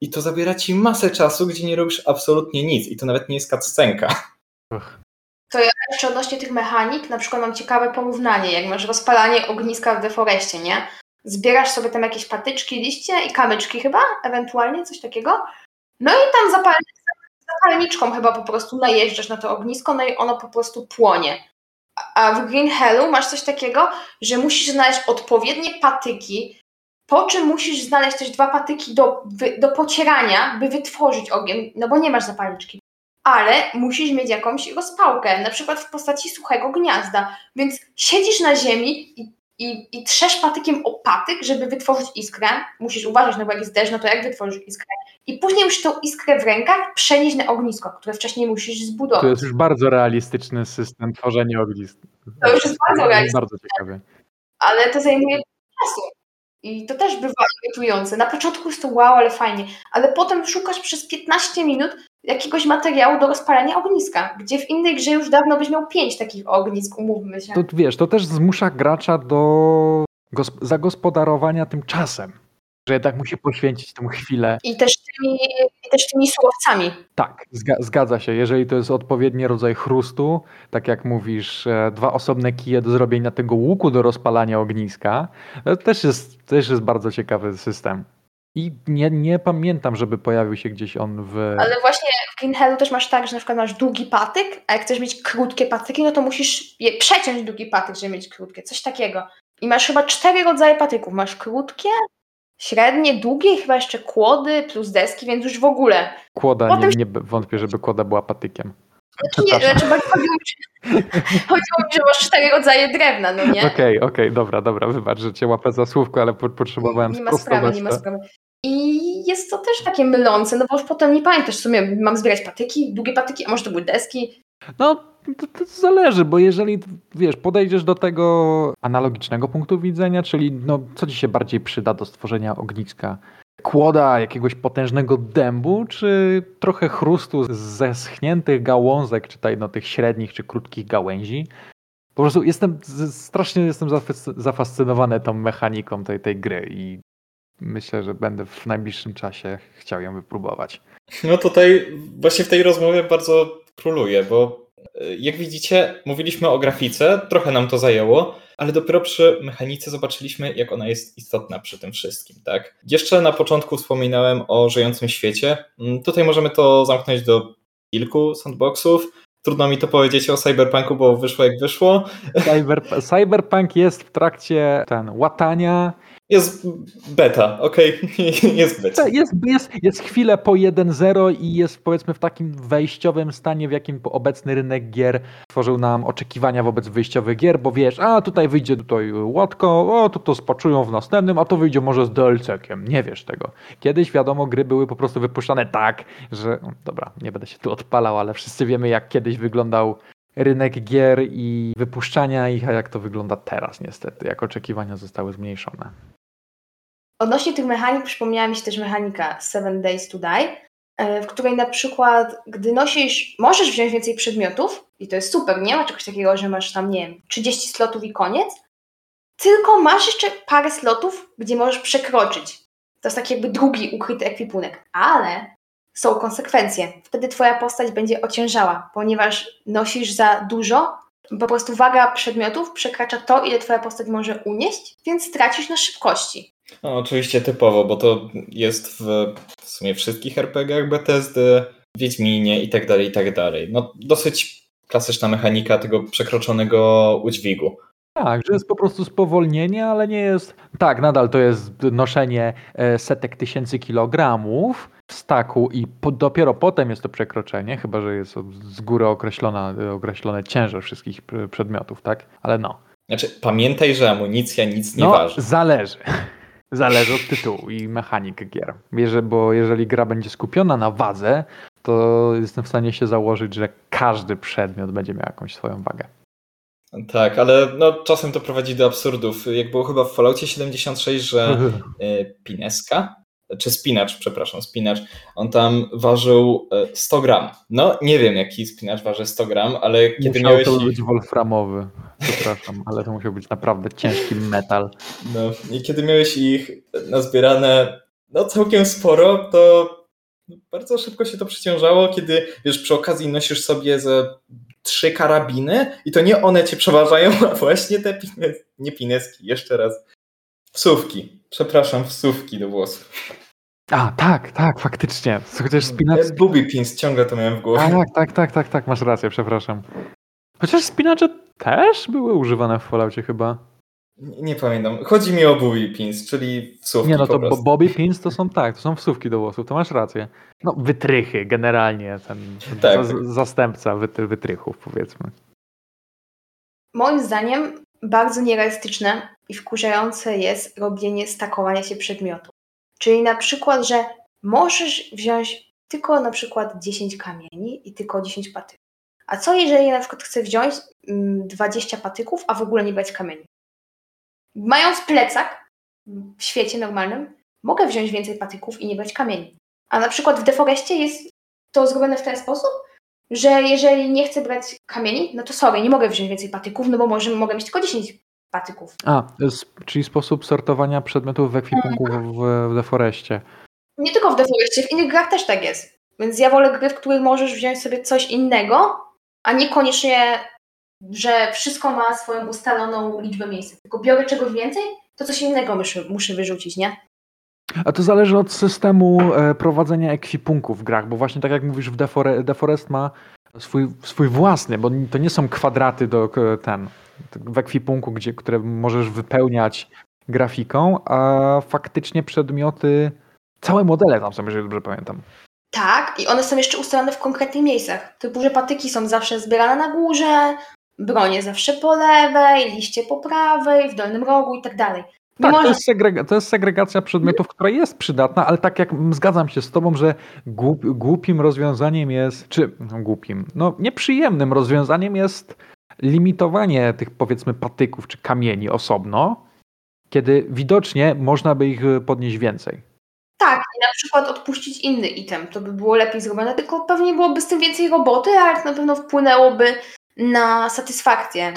I to zabiera ci masę czasu, gdzie nie robisz absolutnie nic i to nawet nie jest cutscenka. To ja jeszcze odnośnie tych mechanik, na przykład mam ciekawe porównanie, jak masz rozpalanie ogniska w deforeście, nie? Zbierasz sobie tam jakieś patyczki, liście i kamyczki chyba, ewentualnie coś takiego. No i tam zapal zapalniczką chyba po prostu najeżdżasz na to ognisko, no i ono po prostu płonie. A w Green Hellu masz coś takiego, że musisz znaleźć odpowiednie patyki, po czym musisz znaleźć też dwa patyki do, do pocierania, by wytworzyć ogień, no bo nie masz zapalniczki ale musisz mieć jakąś rozpałkę, na przykład w postaci suchego gniazda. Więc siedzisz na ziemi i i, i trzesz patykiem o patyk, żeby wytworzyć iskrę. Musisz uważać, no bo jak jest deszcz, no to jak wytworzysz iskrę? I później musisz tą iskrę w rękach przenieść na ognisko, które wcześniej musisz zbudować. To jest już bardzo realistyczny system tworzenia ognisk. To już jest bardzo realistyczne. Bardzo ciekawie. Ale to zajmuje czasu. I to też bywa irytujące. Na początku jest to wow, ale fajnie, ale potem szukasz przez 15 minut jakiegoś materiału do rozpalania ogniska, gdzie w innej grze już dawno byś miał pięć takich ognisk, umówmy się. To wiesz, to też zmusza gracza do gosp- zagospodarowania tym czasem, że jednak musi poświęcić tę chwilę. I też tymi, i też tymi surowcami. Tak, zga- zgadza się. Jeżeli to jest odpowiedni rodzaj chrustu, tak jak mówisz, e, dwa osobne kije do zrobienia tego łuku do rozpalania ogniska, to też jest, też jest bardzo ciekawy system. I nie, nie pamiętam, żeby pojawił się gdzieś on w. Ale właśnie w Green Hellu też masz tak, że na przykład masz długi patyk, a jak chcesz mieć krótkie patyki, no to musisz je przeciąć długi patyk, żeby mieć krótkie. Coś takiego. I masz chyba cztery rodzaje patyków. Masz krótkie, średnie, długie i chyba jeszcze kłody plus deski, więc już w ogóle. Kłoda, Potem- nie, nie wątpię, żeby kłoda była patykiem. Znaczy, nie, znaczy chodziło, mi, że- [LAUGHS] chodziło mi, że masz cztery rodzaje drewna, no nie? Okej, okej, dobra, dobra, wybacz, że cię łapę za słówko, ale po, potrzebowałem Nie ma sprawy, nie ma sprawy. I jest to też takie mylące, no bo już potem nie pamiętasz w sumie, mam zbierać patyki, długie patyki, a może to były deski. No, to, to zależy, bo jeżeli, wiesz, podejdziesz do tego analogicznego punktu widzenia, czyli no, co ci się bardziej przyda do stworzenia ogniska? Kłoda jakiegoś potężnego dębu, czy trochę chrustu z zeschniętych gałązek, czy no, tych średnich czy krótkich gałęzi? Po prostu jestem, strasznie jestem zafas- zafascynowany tą mechaniką tej, tej gry i myślę, że będę w najbliższym czasie chciał ją wypróbować. No tutaj właśnie w tej rozmowie bardzo króluje, bo y, jak widzicie, mówiliśmy o grafice, trochę nam to zajęło, ale dopiero przy mechanice zobaczyliśmy, jak ona jest istotna przy tym wszystkim, tak? Jeszcze na początku wspominałem o żyjącym świecie. Mm, Tutaj możemy to zamknąć do kilku sandboxów. Trudno mi to powiedzieć o Cyberpunku, bo wyszło jak wyszło. Cyber, cyberpunk jest w trakcie ten, łatania. Jest beta, okej, [LAUGHS] jest beta. Jest, jest, jest chwilę po 1.0 i jest powiedzmy w takim wejściowym stanie, w jakim obecny rynek gier tworzył nam oczekiwania wobec wyjściowych gier, bo wiesz, a tutaj wyjdzie tutaj łatko, o to to spaczują w następnym, a to wyjdzie może z DLC-kiem. Nie wiesz tego. Kiedyś wiadomo, gry były po prostu wypuszczane tak, że dobra, nie będę się tu odpalał, ale wszyscy wiemy jak kiedyś wyglądał rynek gier i wypuszczania ich, a jak to wygląda teraz niestety, jak oczekiwania zostały zmniejszone. Odnośnie tych mechanik przypomniała mi się też mechanika Seven Days to Die, e, w której na przykład, gdy nosisz, możesz wziąć więcej przedmiotów i to jest super, nie ma czegoś takiego, że masz tam, nie wiem, 30 slotów i koniec, tylko masz jeszcze parę slotów, gdzie możesz przekroczyć. To jest taki jakby drugi ukryty ekwipunek, ale są konsekwencje. Wtedy twoja postać będzie ociężała, ponieważ nosisz za dużo, po prostu waga przedmiotów przekracza to, ile twoja postać może unieść, więc stracisz na szybkości. No, oczywiście typowo, bo to jest w, w sumie wszystkich RPG-ach Bethesdy, Wiedźminie i tak dalej, i tak dalej. No, dosyć klasyczna mechanika tego przekroczonego udźwigu. Tak, że jest po prostu spowolnienie, ale nie jest. Tak, nadal to jest noszenie e, setek tysięcy kilogramów w staku i po, dopiero potem jest to przekroczenie, chyba że jest z góry określona, e, określony ciężar wszystkich przedmiotów, tak? Ale no. Znaczy, pamiętaj, że amunicja nic nie no waży. zależy. Zależy od tytułu i mechanik gier. Bierze, bo jeżeli gra będzie skupiona na wadze, to jestem w stanie się założyć, że każdy przedmiot będzie miał jakąś swoją wagę. Tak, ale no, czasem to prowadzi do absurdów. Jak było chyba w Falloutie 76, że y, [LAUGHS] Pineska, czy spinacz, przepraszam, spinacz, on tam ważył y, 100 gram. No, nie wiem, jaki spinacz waży 100 gram, ale kiedy Musiał miałeś to być wolframowy. Przepraszam, [LAUGHS] ale to musiał być naprawdę ciężki metal. no, i kiedy miałeś ich nazbierane no, całkiem sporo, to bardzo szybko się to przeciążało, kiedy wiesz, przy okazji nosisz sobie ze trzy karabiny i to nie one cię przeważają, [LAUGHS] a właśnie te pines, nie pineski, jeszcze raz, wsówki. Przepraszam, wsówki do włosów. A, tak, tak, faktycznie. Chociaż spinacz... E, Booby pins, ciągle to miałem w głowie. Tak, tak, tak, tak, tak, masz rację, przepraszam. Chociaż spinacze też były używane w Falloutie chyba. Nie, nie pamiętam. Chodzi mi o booby pins, czyli wsówki Nie no, to bobby pins to są tak, to są wsówki do włosów, to masz rację. No, wytrychy generalnie, ten, ten Tak, za- zastępca wytry, wytrychów powiedzmy. Moim zdaniem bardzo nierealistyczne i wkurzające jest robienie stakowania się przedmiotów. Czyli na przykład, że możesz wziąć tylko na przykład 10 kamieni i tylko 10 patyków. A co jeżeli na przykład chcę wziąć 20 mm, patyków, a w ogóle nie brać kamieni? Mając plecak w świecie normalnym, mogę wziąć więcej patyków i nie brać kamieni. A na przykład w deforeście jest to zrobione w ten sposób, że jeżeli nie chcę brać kamieni, no to sorry, nie mogę wziąć więcej patyków, no bo może mogę mieć tylko 10 patyków. A, czyli sposób sortowania przedmiotów w ekwipunku w, w deforeście. Nie tylko w deforeście, w innych grach też tak jest. Więc ja wolę gry, w których możesz wziąć sobie coś innego, a niekoniecznie, że wszystko ma swoją ustaloną liczbę miejsc. Tylko biorę czegoś więcej, to coś innego muszę, muszę wyrzucić, nie? A to zależy od systemu e, prowadzenia ekwipunków w grach, bo właśnie tak jak mówisz, w Defore, Deforest ma swój, swój własny, bo to nie są kwadraty do ten w ekwipunku, gdzie, które możesz wypełniać grafiką, a faktycznie przedmioty, całe modele tam są, jeżeli dobrze pamiętam. Tak, i one są jeszcze ustalone w konkretnych miejscach. Typu, że patyki są zawsze zbierane na górze, bronie zawsze po lewej, liście po prawej, w dolnym rogu i tak dalej. Tak, to, jest segrega- to jest segregacja przedmiotów, która jest przydatna, ale tak jak zgadzam się z tobą, że głup, głupim rozwiązaniem jest, czy no, głupim, no nieprzyjemnym rozwiązaniem jest limitowanie tych powiedzmy patyków czy kamieni osobno, kiedy widocznie można by ich podnieść więcej. Tak, i na przykład odpuścić inny item, to by było lepiej zrobione, tylko pewnie byłoby z tym więcej roboty, ale to na pewno wpłynęłoby na satysfakcję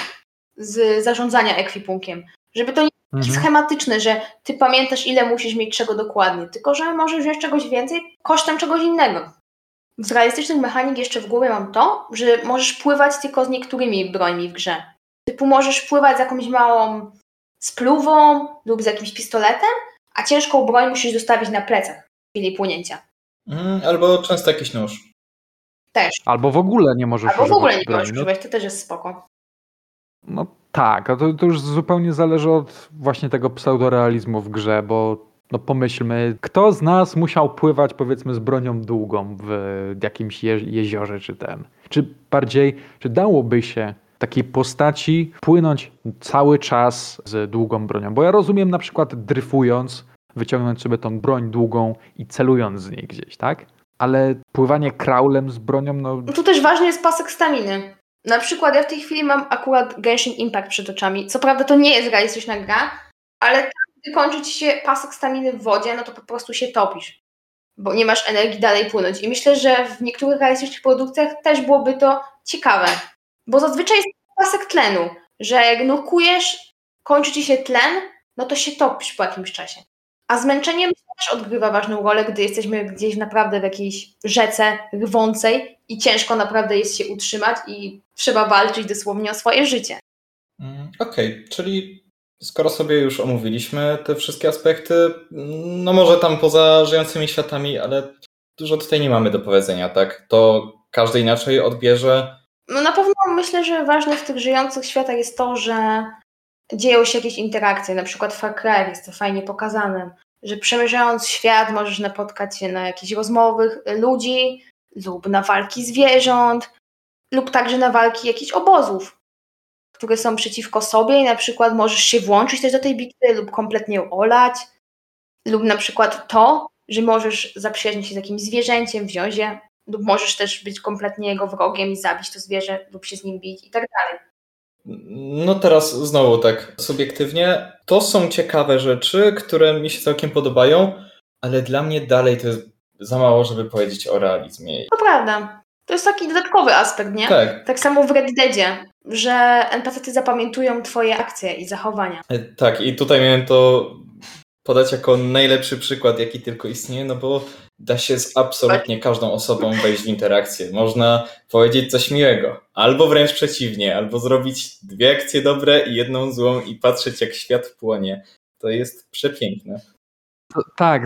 z zarządzania ekwipunkiem. Żeby to nie mhm. schematyczne, że ty pamiętasz, ile musisz mieć czego dokładnie, tylko że możesz wziąć czegoś więcej kosztem czegoś innego. Z realistycznych mechanik jeszcze w głowie mam to, że możesz pływać tylko z niektórymi brońmi w grze. Typu możesz pływać z jakąś małą spluwą lub z jakimś pistoletem, a ciężką broń musisz zostawić na plecach w chwili płynięcia. Mm, albo często jakiś nóż. Też. Albo w ogóle nie możesz Albo w ogóle nie możesz no. używać, to też jest spoko. No tak, a to, to już zupełnie zależy od właśnie tego pseudorealizmu w grze, bo no pomyślmy, kto z nas musiał pływać powiedzmy z bronią długą w jakimś je jeziorze czy ten? Czy bardziej, czy dałoby się takiej postaci płynąć cały czas z długą bronią? Bo ja rozumiem na przykład dryfując, wyciągnąć sobie tą broń długą i celując z niej gdzieś, tak? Ale pływanie kraulem z bronią, no... no... Tu też ważny jest pasek staminy. Na przykład ja w tej chwili mam akurat Genshin Impact przed oczami. Co prawda to nie jest realistyczna gra, ale gdy kończy ci się pasek staminy w wodzie, no to po prostu się topisz, bo nie masz energii dalej płynąć. I myślę, że w niektórych realistycznych produkcjach też byłoby to ciekawe, bo zazwyczaj jest pasek tlenu, że jak nurkujesz, kończy ci się tlen, no to się topisz po jakimś czasie. A zmęczenie też odgrywa ważną rolę, gdy jesteśmy gdzieś naprawdę w jakiejś rzece rwącej i ciężko naprawdę jest się utrzymać i trzeba walczyć dosłownie o swoje życie. Mm, okej, okay, czyli skoro sobie już omówiliśmy te wszystkie aspekty, no może tam poza żyjącymi światami, ale dużo tutaj nie mamy do powiedzenia, tak? To każdy inaczej odbierze. No na pewno myślę, że ważne w tych żyjących światach jest to, że dzieją się jakieś interakcje, na przykład Far Cry jest to fajnie pokazane, że przemierzając świat możesz napotkać się na jakieś rozmowy ludzi lub na walki zwierząt lub także na walki jakichś obozów które są przeciwko sobie i na przykład możesz się włączyć też do tej bitwy lub kompletnie ją olać, lub na przykład to, że możesz zaprzyjaźnić się z jakimś zwierzęciem, wziąć je, lub możesz też być kompletnie jego wrogiem i zabić to zwierzę lub się z nim bić i tak dalej. No teraz znowu tak subiektywnie, to są ciekawe rzeczy, które mi się całkiem podobają, ale dla mnie dalej to jest za mało, żeby powiedzieć o realizmie. To prawda. To jest taki dodatkowy aspekt, nie? Tak. Tak samo w Red Deadzie, że NPC-ty zapamiętują twoje akcje i zachowania. E, tak, i tutaj miałem to podać jako najlepszy przykład, jaki tylko istnieje, no bo da się z absolutnie każdą osobą wejść w interakcję. Można powiedzieć coś miłego, albo wręcz przeciwnie, albo zrobić dwie akcje dobre i jedną złą i patrzeć jak świat płonie. To jest przepiękne. Tak,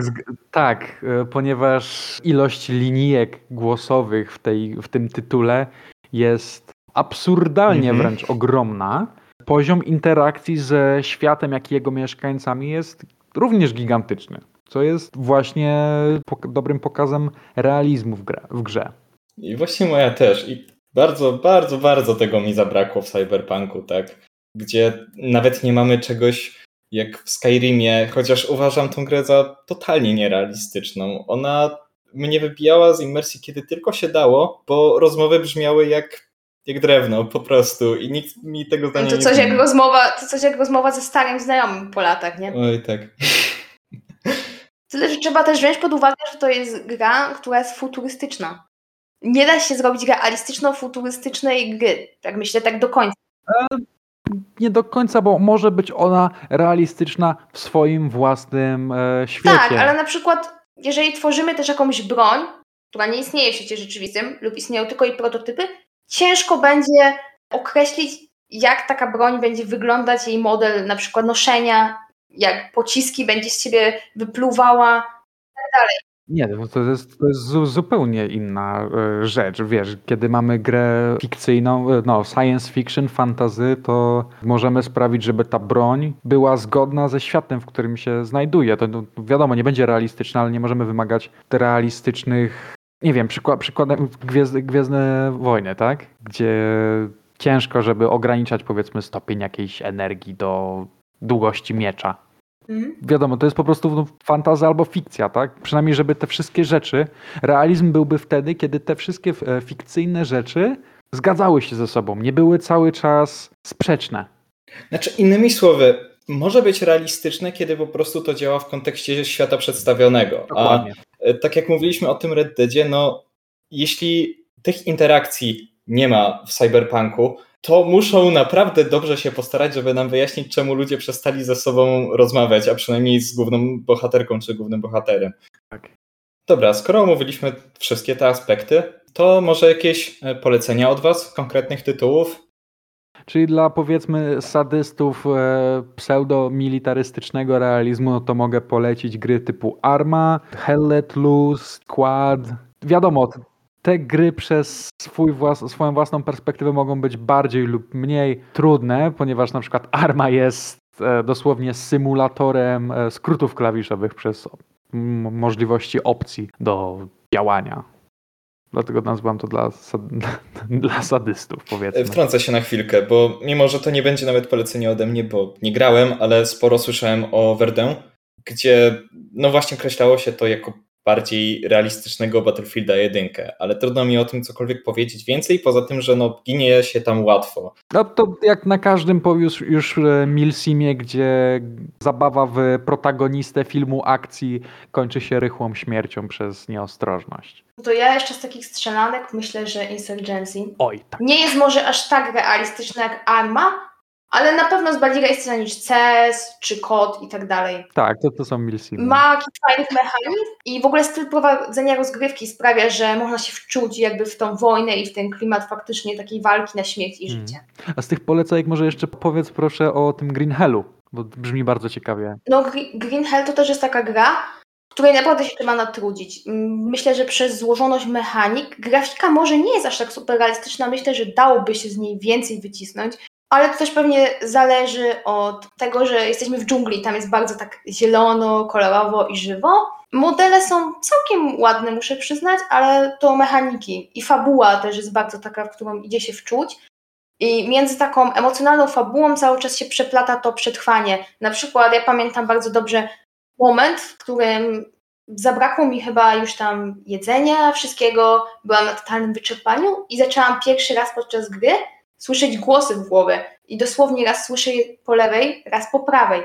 tak, e, ponieważ ilość linijek głosowych w, tej, w tym tytule jest absurdalnie mhm. wręcz ogromna. Poziom interakcji ze światem, jak i jego mieszkańcami jest również gigantyczny, co jest właśnie dobrym pokazem realizmu w, w grze. I właśnie moja też. I bardzo, bardzo, bardzo tego mi zabrakło w Cyberpunku, tak? gdzie nawet nie mamy czegoś jak w Skyrimie, chociaż uważam tą grę za totalnie nierealistyczną. Ona mnie wybijała z imersji, kiedy tylko się dało, bo rozmowy brzmiały jak, jak drewno po prostu i nikt mi tego zdania to nie coś jak rozmowa, To coś jak rozmowa ze starym znajomym po latach, nie? Oj, tak. [LAUGHS] Tyle, że trzeba też wziąć pod uwagę, że to jest gra, która jest futurystyczna. Nie da się zrobić realistyczno-futurystycznej gry. Tak myślę, tak do końca. Nie do końca, bo może być ona realistyczna w swoim własnym e, świecie. Tak, ale na przykład jeżeli tworzymy też jakąś broń, która nie istnieje w świecie rzeczywistym lub istnieją tylko jej prototypy, ciężko będzie określić, jak taka broń będzie wyglądać, jej model na przykład noszenia, jak pociski będzie z siebie wypluwała itd. Tak nie, to jest, to jest zupełnie inna e, rzecz. Wiesz, kiedy mamy grę fikcyjną, e, no science fiction, fantasy, to możemy sprawić, żeby ta broń była zgodna ze światem, w którym się znajduje. To no, wiadomo, nie będzie realistyczna, ale nie możemy wymagać realistycznych, nie wiem, przykład, przykładem Gwiezdne, Gwiezdne Wojny, tak? Gdzie ciężko, żeby ograniczać powiedzmy stopień jakiejś energii do długości miecza Mhm. Wiadomo, to jest po prostu no, fantazja albo fikcja, tak? Przynajmniej, żeby te wszystkie rzeczy, realizm byłby wtedy, kiedy te wszystkie e, fikcyjne rzeczy zgadzały się ze sobą, nie były cały czas sprzeczne. Znaczy, innymi słowy, może być realistyczne, kiedy po prostu to działa w kontekście świata przedstawionego. Dokładnie. A e, tak jak mówiliśmy o tym Red Deadzie, no jeśli tych interakcji nie ma w cyberpunku, to muszą naprawdę dobrze się postarać, żeby nam wyjaśnić, czemu ludzie przestali ze sobą rozmawiać, a przynajmniej z główną bohaterką czy głównym bohaterem. Tak. Dobra, skoro omówiliśmy wszystkie te aspekty, to może jakieś e, polecenia od Was, konkretnych tytułów? Czyli dla powiedzmy sadystów e, pseudo-militarystycznego realizmu, no to mogę polecić gry typu Arma, Hell Let Loose, Quad. Wiadomo, te gry przez swój włas swoją własną perspektywę mogą być bardziej lub mniej trudne, ponieważ na przykład Arma jest e, dosłownie symulatorem e, skrótów klawiszowych przez możliwości opcji do działania. Dlatego nazwałem to dla, [LAUGHS] dla sadystów, powiedzmy. Wtrącę się na chwilkę, bo mimo, że to nie będzie nawet polecenie ode mnie, bo nie grałem, ale sporo słyszałem o Verdun, gdzie no właśnie określało się to jako bardziej realistycznego Battlefielda 1, ale trudno mi o tym cokolwiek powiedzieć więcej, poza tym, że no, ginie się tam łatwo. No to jak na każdym już, już e, Milsimie, gdzie zabawa w protagonistę filmu akcji kończy się rychłą śmiercią przez nieostrożność. To ja jeszcze z takich strzelanek myślę, że Insurgency Oj, tak. nie jest może aż tak realistyczna jak Arma, ale na pewno jest bardziej realistyczna niż CS czy kod i tak dalej. Tak, to, to są milsy. Ma kilka fajnych mechanizm i w ogóle styl prowadzenia rozgrywki sprawia, że można się wczuć jakby w tą wojnę i w ten klimat faktycznie takiej walki na śmierć i hmm. życie. A z tych polecajek może jeszcze powiedz proszę o tym Green Hellu, bo brzmi bardzo ciekawie. No Green Hell to też jest taka gra, której naprawdę się trzeba natrudzić. Myślę, że przez złożoność mechanik grafika może nie jest aż tak super realistyczna. Myślę, że dałoby się z niej więcej wycisnąć, ale to też pewnie zależy od tego, że jesteśmy w dżungli, tam jest bardzo tak zielono, kolorowo i żywo. Modele są całkiem ładne, muszę przyznać, ale to mechaniki i fabuła też jest bardzo taka, w którą idzie się wczuć. I między taką emocjonalną fabułą cały czas się przeplata to przetrwanie. Na przykład ja pamiętam bardzo dobrze moment, w którym zabrakło mi chyba już tam jedzenia, wszystkiego, byłam na totalnym wyczerpaniu i zaczęłam pierwszy raz podczas gry słyszeć głosy w głowie i dosłownie raz słyszę je po lewej, raz po prawej.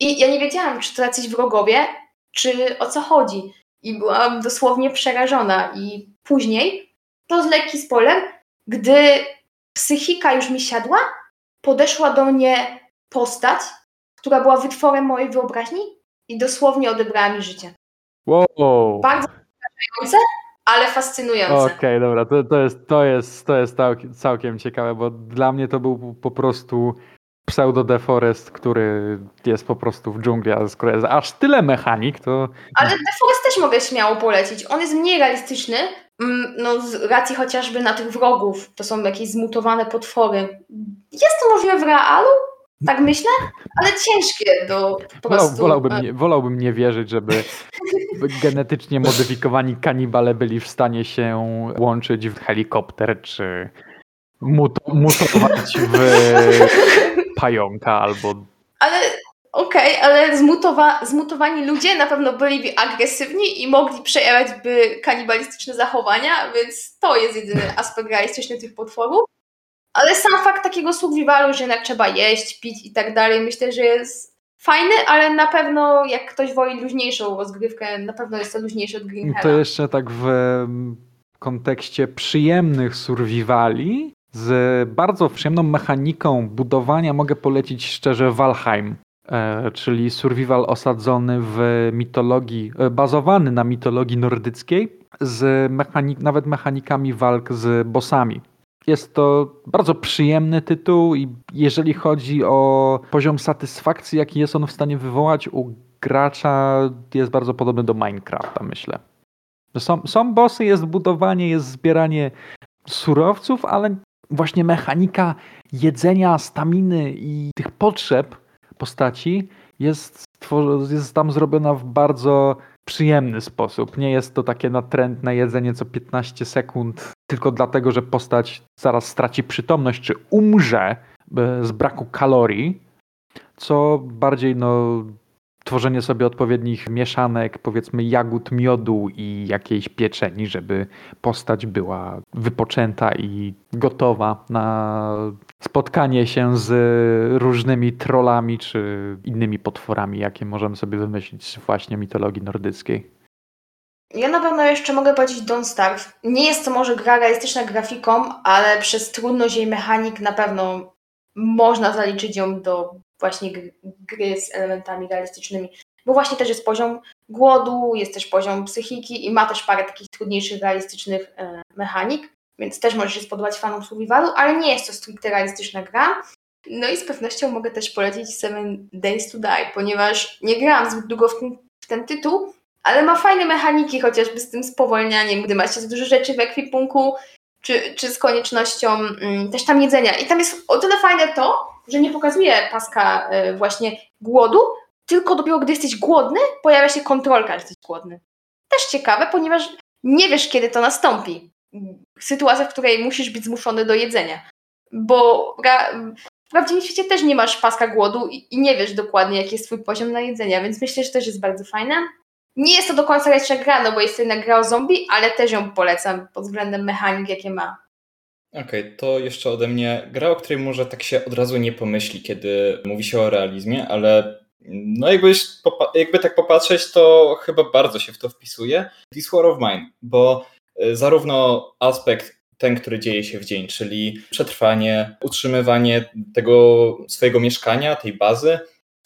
I ja nie wiedziałam, czy to jacyś wrogowie, czy o co chodzi. I byłam dosłownie przerażona. I później, to z lekki spoiler, gdy psychika już mi siadła, podeszła do mnie postać, która była wytworem mojej wyobraźni i dosłownie odebrała mi życie. Wow. Bardzo przerażające, ale fascynujące. Okej, okay, dobra, to, to, jest, to, jest, to jest całkiem ciekawe, bo dla mnie to był po prostu pseudo deforest, który jest po prostu w dżungli, a skoro jest aż tyle mechanik, to... Ale deforest też mogę śmiało polecić. On jest mniej realistyczny, mm, no z racji chociażby na tych wrogów, to są jakieś zmutowane potwory. Jest to możliwe w realu, tak myślę, ale ciężkie do po prostu... Wolałbym nie, wolałbym nie wierzyć, żeby [LAUGHS] genetycznie modyfikowani kanibale byli w stanie się łączyć w helikopter, czy mutować w [LAUGHS] pająka albo... Ale okej, okay, ale zmutowa zmutowani ludzie na pewno byliby agresywni i mogli przejawiać by kanibalistyczne zachowania, więc to jest jedyny aspekt realistyczny tych potworów. Ale sam fakt takiego survivalu, że jednak trzeba jeść, pić i tak dalej, myślę, że jest fajny, ale na pewno jak ktoś woli luźniejszą rozgrywkę, na pewno jest to luźniejsze od Green To jeszcze tak w kontekście przyjemnych survivali, z bardzo przyjemną mechaniką budowania mogę polecić szczerze Valheim, e, czyli survival osadzony w mitologii, e, bazowany na mitologii nordyckiej, z mechanik, nawet mechanikami walk z bossami. Jest to bardzo przyjemny tytuł i jeżeli chodzi o poziom satysfakcji, jaki jest on w stanie wywołać u gracza, jest bardzo podobny do Minecrafta, myślę. Są, są bossy, jest budowanie, jest zbieranie surowców, ale właśnie mechanika jedzenia, staminy i tych potrzeb postaci jest, jest tam zrobiona w bardzo przyjemny sposób. Nie jest to takie natrętne jedzenie co 15 sekund, tylko dlatego, że postać zaraz straci przytomność czy umrze e, z braku kalorii, co bardziej no, tworzenie sobie odpowiednich mieszanek, powiedzmy jagód miodu i jakiejś pieczeni, żeby postać była wypoczęta i gotowa na spotkanie się z różnymi trollami czy innymi potworami, jakie możemy sobie wymyślić właśnie mitologii nordyckiej. Ja na pewno jeszcze mogę powiedzieć Don't Starve. Nie jest to może gra realistyczna grafiką, ale przez trudność jej mechanik na pewno można zaliczyć ją do właśnie gry z elementami realistycznymi. Bo właśnie też jest poziom głodu, jest też poziom psychiki i ma też parę takich trudniejszych, realistycznych e, mechanik, więc też może się spodobać fanom survivalu, ale nie jest to stricte realistyczna gra. No i z pewnością mogę też polecić Seven Days to Die, ponieważ nie grałam zbyt długo w ten, w ten tytuł, ale ma fajne mechaniki, chociażby z tym spowolnianiem, gdy macie za dużo rzeczy w ekwipunku, czy, czy z koniecznością mm, też tam jedzenia. I tam jest o tyle fajne to, że nie pokazuje paska y, właśnie głodu, tylko dopiero gdy jesteś głodny, pojawia się kontrolka, że jesteś głodny. Też ciekawe, ponieważ nie wiesz, kiedy to nastąpi. Sytuacja, w której musisz być zmuszony do jedzenia. Bo w prawdziwym świecie też nie masz paska głodu i, i nie wiesz dokładnie, jaki jest twój poziom na jedzenia, więc myślę, że też jest bardzo fajne. Nie jest to do końca jeszcze gra, no bo jest to jednak gra o zombie, ale też ją polecam pod względem mechanik, jakie ma. Okej, okay, to jeszcze ode mnie gra, o której może tak się od razu nie pomyśli, kiedy mówi się o realizmie, ale no jakby, jakby tak popatrzeć, to chyba bardzo się w to wpisuje. This War of Mine, bo y, zarówno aspekt ten, który dzieje się w dzień, czyli przetrwanie, utrzymywanie tego swojego mieszkania, tej bazy,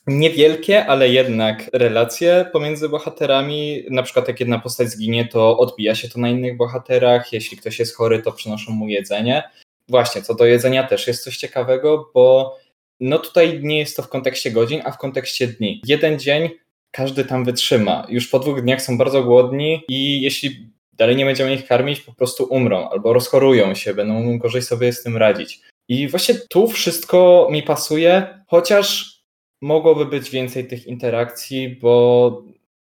niewielkie, ale jednak relacje pomiędzy bohaterami. Na przykład jak jedna postać zginie, to odbija się to na innych bohaterach. Jeśli ktoś jest chory, to przynoszą mu jedzenie. Właśnie, co do jedzenia też jest coś ciekawego, bo no tutaj nie jest to w kontekście godzin, a w kontekście dni. Jeden dzień każdy tam wytrzyma. Już po dwóch dniach są bardzo głodni i jeśli dalej nie będziemy ich karmić, po prostu umrą albo rozchorują się, będą gorzej sobie z tym radzić. I właśnie tu wszystko mi pasuje, chociaż mogłoby być więcej tych interakcji, bo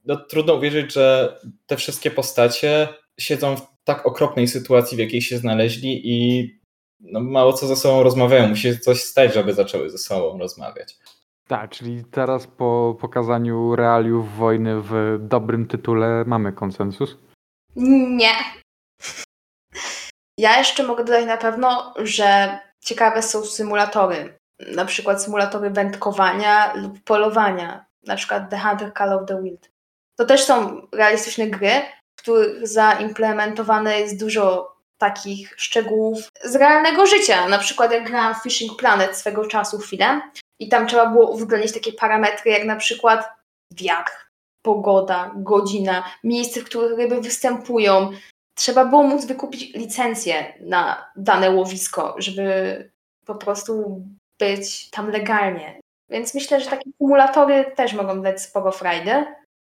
no, trudno uwierzyć, że te wszystkie postacie siedzą w tak okropnej sytuacji, w jakiej się znaleźli i no, mało co ze sobą rozmawiają. Musi coś stać, żeby zaczęły ze sobą rozmawiać. Tak, czyli teraz po pokazaniu realiów wojny w dobrym tytule mamy konsensus? Nie. Ja jeszcze mogę dodać na pewno, że ciekawe są symulatory na przykład symulatory wędkowania lub polowania, na przykład The Hunter Call of the Wild. To też są realistyczne gry, w których zaimplementowane jest dużo takich szczegółów z realnego życia. Na przykład jak grałam Fishing Planet swego czasu chwilę i tam trzeba było uwzględnić takie parametry jak na przykład wiatr, pogoda, godzina, miejsce, w których ryby występują. Trzeba było móc wykupić licencję na dane łowisko, żeby po prostu być tam legalnie. Więc myślę, że takie kumulatory też mogą dać sporo frajdy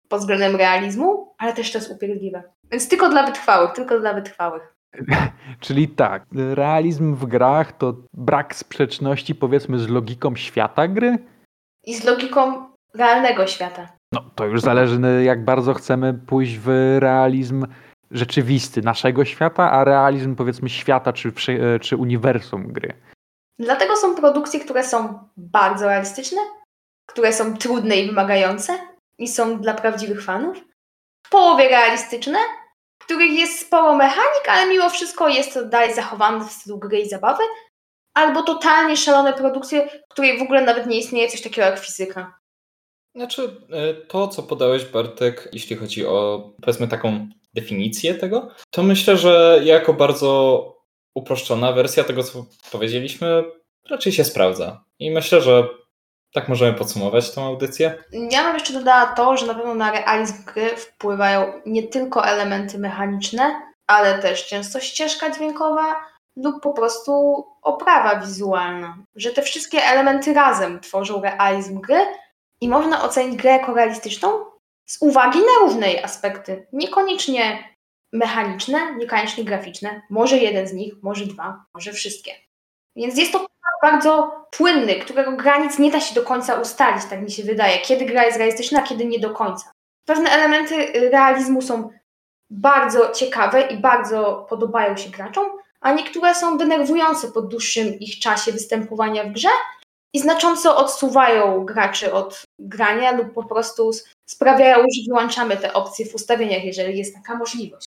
pod względem realizmu, ale też to jest upierdliwe. Więc tylko dla wytrwałych, tylko dla wytrwałych. [LAUGHS] Czyli tak, realizm w grach to brak sprzeczności powiedzmy z logiką świata gry? I z logiką realnego świata. No to już zależy jak bardzo chcemy pójść w realizm rzeczywisty naszego świata, a realizm powiedzmy świata czy, czy uniwersum gry. Dlatego są produkcje, które są bardzo realistyczne, które są trudne i wymagające i są dla prawdziwych fanów. W połowie realistyczne, w których jest sporo mechanik, ale mimo wszystko jest to dalej zachowane w stylu gry i zabawy. Albo totalnie szalone produkcje, w której w ogóle nawet nie istnieje coś takiego jak fizyka. Znaczy, e, to co podałeś Bartek, jeśli chodzi o powiedzmy taką definicję tego, to myślę, że jako bardzo uproszczona wersja tego, co powiedzieliśmy, raczej się sprawdza. I myślę, że tak możemy podsumować tą audycję. Ja bym jeszcze dodała to, że na pewno na realizm gry wpływają nie tylko elementy mechaniczne, ale też często ścieżka dźwiękowa lub po prostu oprawa wizualna. Że te wszystkie elementy razem tworzą realizm gry i można ocenić grę jako realistyczną z uwagi na różne aspekty. Niekoniecznie mechaniczne, niekoniecznie graficzne. Może jeden z nich, może dwa, może wszystkie. Więc jest to bardzo płynny, którego granic nie da się do końca ustalić, tak mi się wydaje. Kiedy gra jest realistyczna, a kiedy nie do końca. Pewne elementy realizmu są bardzo ciekawe i bardzo podobają się graczom, a niektóre są denerwujące po dłuższym ich czasie występowania w grze i znacząco odsuwają graczy od grania lub po prostu sprawiają, że wyłączamy te opcje w ustawieniach, jeżeli jest taka możliwość.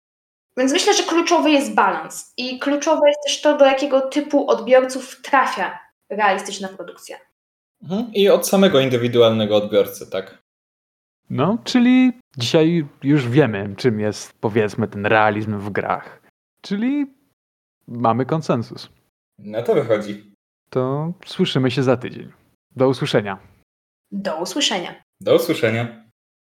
Więc myślę, że kluczowy jest balans i kluczowe jest też to, do jakiego typu odbiorców trafia realistyczna produkcja. Mhm. I od samego indywidualnego odbiorcy, tak? No, czyli dzisiaj już wiemy, czym jest powiedzmy ten realizm w grach. Czyli mamy konsensus. Na to wychodzi. To słyszymy się za tydzień. Do usłyszenia. Do usłyszenia. Do usłyszenia.